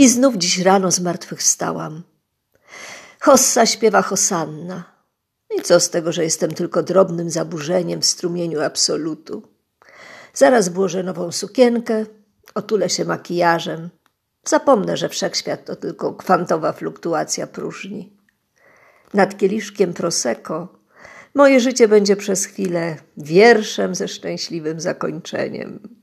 I znów dziś rano z martwych zmartwychwstałam. Hossa śpiewa Hosanna. I co z tego, że jestem tylko drobnym zaburzeniem w strumieniu absolutu? Zaraz włożę nową sukienkę, otulę się makijażem. Zapomnę, że wszechświat to tylko kwantowa fluktuacja próżni. Nad kieliszkiem Prosecco moje życie będzie przez chwilę wierszem ze szczęśliwym zakończeniem.